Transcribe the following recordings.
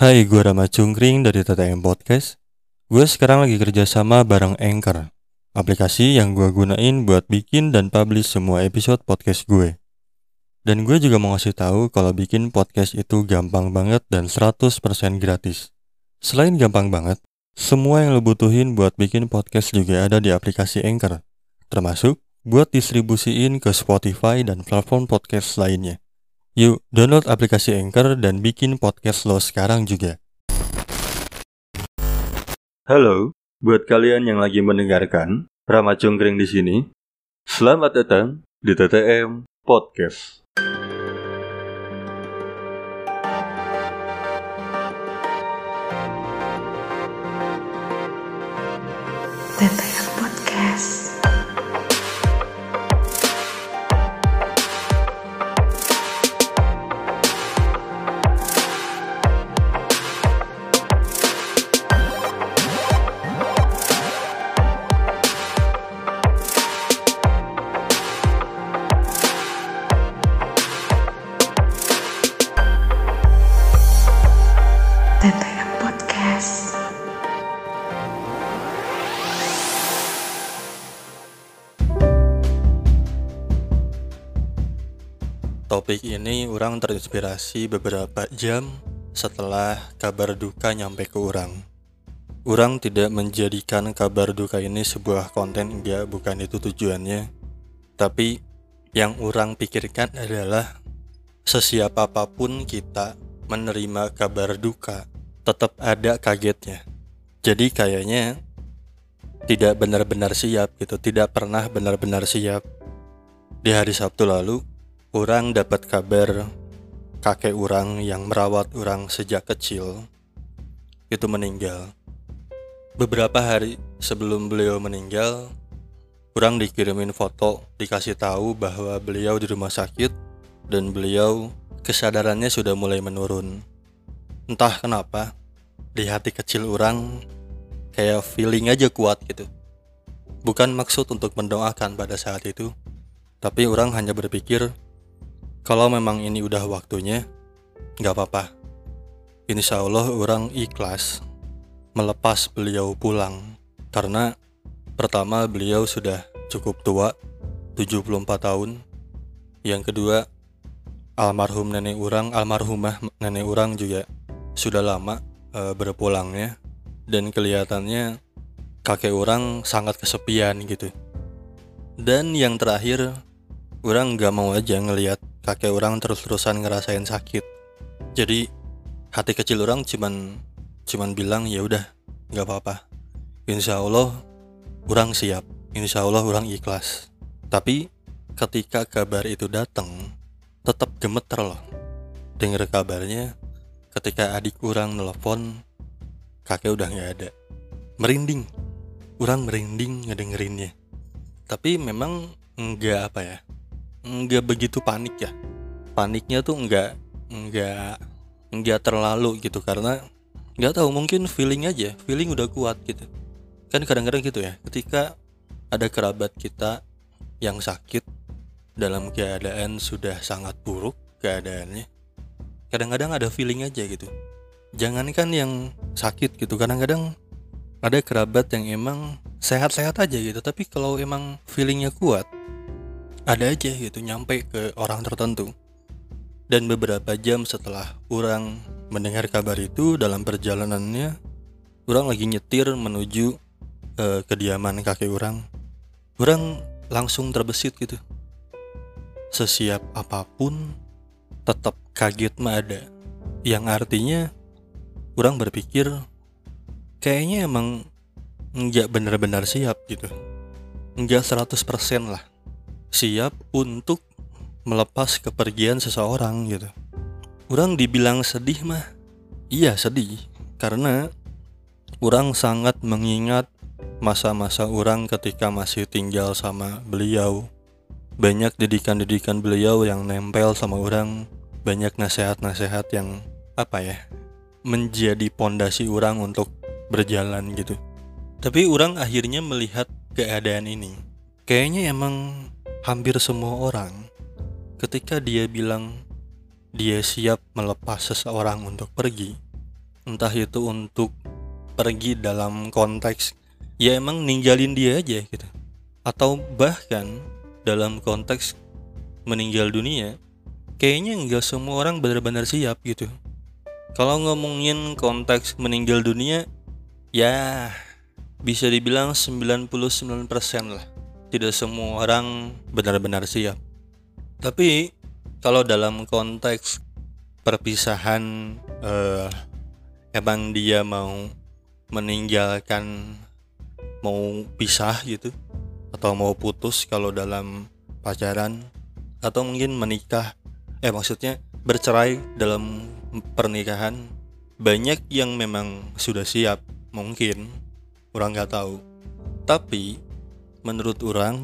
Hai, gue Rama Cungkring dari TTM Podcast. Gue sekarang lagi kerja sama bareng Anchor, aplikasi yang gue gunain buat bikin dan publish semua episode podcast gue. Dan gue juga mau ngasih tahu kalau bikin podcast itu gampang banget dan 100% gratis. Selain gampang banget, semua yang lo butuhin buat bikin podcast juga ada di aplikasi Anchor, termasuk buat distribusiin ke Spotify dan platform podcast lainnya. Yuk, download aplikasi Anchor dan bikin podcast lo sekarang juga. Halo, buat kalian yang lagi mendengarkan, Rama Cungkring di sini. Selamat datang di TTM Podcast. Topik ini orang terinspirasi beberapa jam setelah kabar duka nyampe ke orang. Orang tidak menjadikan kabar duka ini sebuah konten enggak, bukan itu tujuannya. Tapi yang orang pikirkan adalah sesiap apa pun kita menerima kabar duka, tetap ada kagetnya. Jadi kayaknya tidak benar-benar siap gitu, tidak pernah benar-benar siap. Di hari Sabtu lalu, orang dapat kabar kakek orang yang merawat orang sejak kecil itu meninggal. Beberapa hari sebelum beliau meninggal, orang dikirimin foto, dikasih tahu bahwa beliau di rumah sakit dan beliau kesadarannya sudah mulai menurun. Entah kenapa, di hati kecil orang kayak feeling aja kuat gitu. Bukan maksud untuk mendoakan pada saat itu, tapi orang hanya berpikir kalau memang ini udah waktunya, nggak apa-apa. Insya Allah orang ikhlas melepas beliau pulang. Karena pertama beliau sudah cukup tua 74 tahun. Yang kedua almarhum nenek orang almarhumah nenek orang juga sudah lama e, berpulangnya. Dan kelihatannya kakek orang sangat kesepian gitu. Dan yang terakhir orang nggak mau aja ngelihat kakek orang terus-terusan ngerasain sakit. Jadi hati kecil orang cuman cuman bilang ya udah nggak apa-apa. Insya Allah orang siap. Insya Allah orang ikhlas. Tapi ketika kabar itu datang tetap gemeter loh. Dengar kabarnya ketika adik orang nelfon kakek udah nggak ada. Merinding. Orang merinding ngedengerinnya. Tapi memang nggak apa ya nggak begitu panik ya. Paniknya tuh nggak nggak nggak terlalu gitu. Karena nggak tahu mungkin feeling aja feeling udah kuat gitu. Kan kadang-kadang gitu ya ketika ada kerabat kita yang sakit dalam keadaan sudah sangat buruk keadaannya kadang-kadang ada feeling aja gitu. Jangankan yang sakit gitu kadang-kadang ada kerabat yang emang sehat-sehat aja gitu. Tapi kalau emang feelingnya kuat ada aja gitu nyampe ke orang tertentu. Dan beberapa jam setelah orang mendengar kabar itu dalam perjalanannya orang lagi nyetir menuju ke kediaman kakek orang. Orang langsung terbesit gitu. Sesiap apa pun tetap kaget mah ada. Yang artinya orang berpikir kayaknya emang nggak benar-benar siap gitu. Nggak 100% lah siap untuk melepas kepergian seseorang gitu. Orang dibilang sedih mah, iya sedih karena orang sangat mengingat masa-masa orang ketika masih tinggal sama beliau. Banyak didikan-didikan beliau yang nempel sama orang, banyak nasihat-nasihat yang apa ya, menjadi pondasi orang untuk berjalan gitu. Tapi orang akhirnya melihat keadaan ini. Kayaknya emang hampir semua orang ketika dia bilang dia siap melepas seseorang untuk pergi, entah itu untuk pergi dalam konteks ya emang ninggalin dia aja gitu. Atau bahkan dalam konteks meninggal dunia kayaknya nggak semua orang benar-benar siap gitu. Kalau ngomongin konteks meninggal dunia ya bisa dibilang 99% lah tidak semua orang benar-benar siap. Tapi kalau dalam konteks perpisahan eh, emang dia mau meninggalkan mau pisah gitu atau mau putus kalau dalam pacaran atau mungkin menikah eh maksudnya bercerai dalam pernikahan banyak yang memang sudah siap mungkin orang nggak tahu. Tapi menurut orang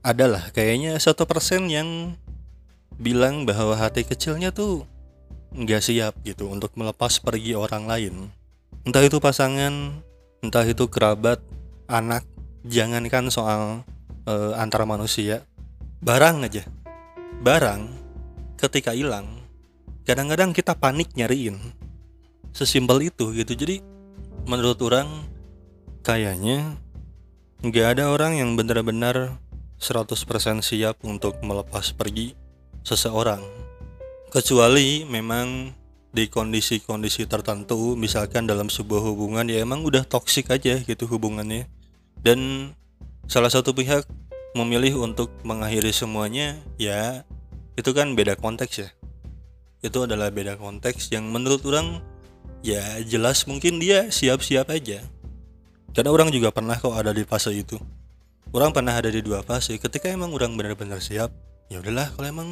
adalah kayaknya satu persen yang bilang bahwa hati kecilnya tuh nggak siap gitu untuk melepas pergi orang lain. Entah itu pasangan entah itu kerabat anak jangankan soal uh, antara manusia. Barang aja. Barang ketika hilang kadang-kadang kita panik nyariin. Sesimpel itu gitu. Jadi menurut orang kayaknya nggak ada orang yang benar-benar 100% siap untuk melepas pergi seseorang. Kecuali memang di kondisi-kondisi tertentu misalkan dalam sebuah hubungan ya emang udah toksik aja gitu hubungannya. Dan salah satu pihak memilih untuk mengakhiri semuanya ya itu kan beda konteks ya. Itu adalah beda konteks yang menurut orang ya jelas mungkin dia siap-siap aja karena orang juga pernah kok ada di fase itu. Orang pernah ada di dua fase. Ketika emang orang benar-benar siap ya udahlah kalau emang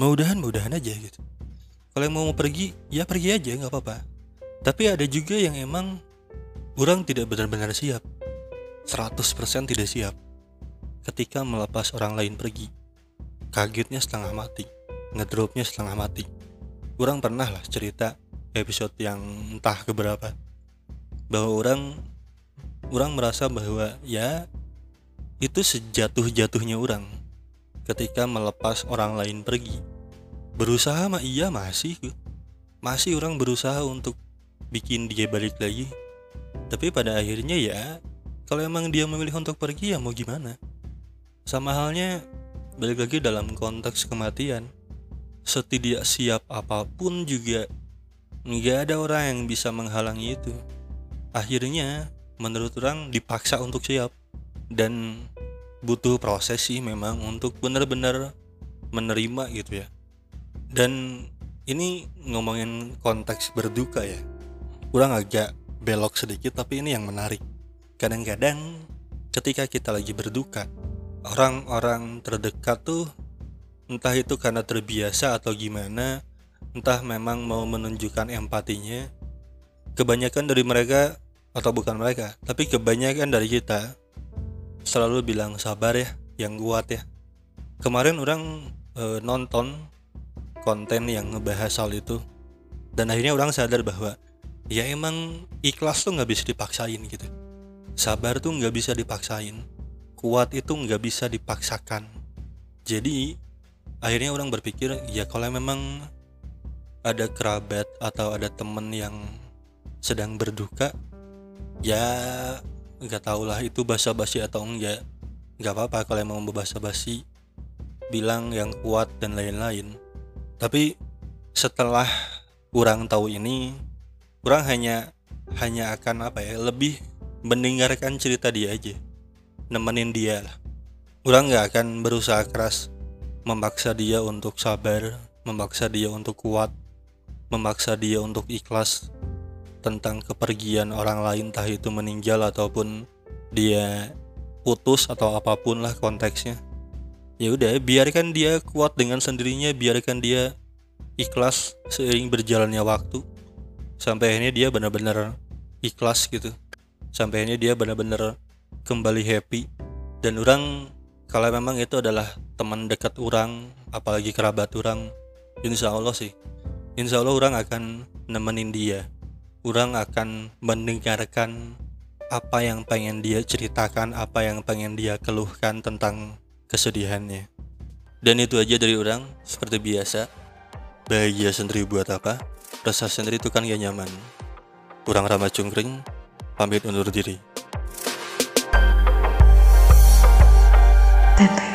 mau udahan mau udahan aja gitu. Kalau yang mau pergi ya pergi aja nggak apa-apa. Tapi ada juga yang emang orang tidak benar-benar siap. 100% tidak siap. Ketika melepas orang lain pergi. Kagetnya setengah mati. Ngedropnya setengah mati. Orang pernah lah cerita episode yang entah keberapa. Bahwa orang orang merasa bahwa ya itu sejatuh-jatuhnya orang ketika melepas orang lain pergi. Berusaha mah iya masih masih orang berusaha untuk bikin dia balik lagi. Tapi pada akhirnya ya kalau emang dia memilih untuk pergi ya mau gimana? Sama halnya balik lagi dalam konteks kematian. Setidak siap apa pun juga nggak ada orang yang bisa menghalangi itu. Akhirnya menurut orang dipaksa untuk siap. Dan butuh proses sih memang untuk benar-benar menerima gitu ya. Dan ini ngomongin konteks berduka ya. Kurang agak belok sedikit tapi ini yang menarik. Kadang-kadang ketika kita lagi berduka orang-orang terdekat tuh entah itu karena terbiasa atau gimana entah memang mau menunjukkan empatinya kebanyakan dari mereka atau bukan mereka tapi kebanyakan dari kita selalu bilang sabar ya yang kuat ya. Kemarin orang e, nonton konten yang ngebahas soal itu dan akhirnya orang sadar bahwa ya emang ikhlas tuh nggak bisa dipaksain gitu. Sabar tuh nggak bisa dipaksain kuat itu nggak bisa dipaksakan. Jadi akhirnya orang berpikir ya kalau memang ada kerabat atau ada temen yang sedang berduka ya nggak tau lah itu basa-basi atau enggak. Nggak apa-apa kalau emang basa-basi bilang yang kuat dan lain-lain. Tapi setelah kurang tahu ini kurang hanya hanya akan apa ya lebih mendengarkan cerita dia aja. Nemenin dia lah. Kurang nggak akan berusaha keras memaksa dia untuk sabar memaksa dia untuk kuat memaksa dia untuk ikhlas tentang kepergian orang lain entah itu meninggal ataupun dia putus atau apa pun lah konteksnya. Ya udah biarkan dia kuat dengan sendirinya biarkan dia ikhlas seiring berjalannya waktu. Sampai akhirnya dia benar-benar ikhlas gitu. Sampai akhirnya dia benar-benar kembali happy. Dan orang kalau memang itu adalah teman dekat orang apalagi kerabat orang insya Allah sih insya Allah orang akan nemenin dia orang akan mendengarkan apa yang pengen dia ceritakan, apa yang pengen dia keluhkan tentang kesedihannya. Dan itu aja dari orang, seperti biasa. Bahagia sendiri buat apa? rasa sendiri itu kan gak nyaman. Kurang ramah cungkring, pamit undur diri. Teteh.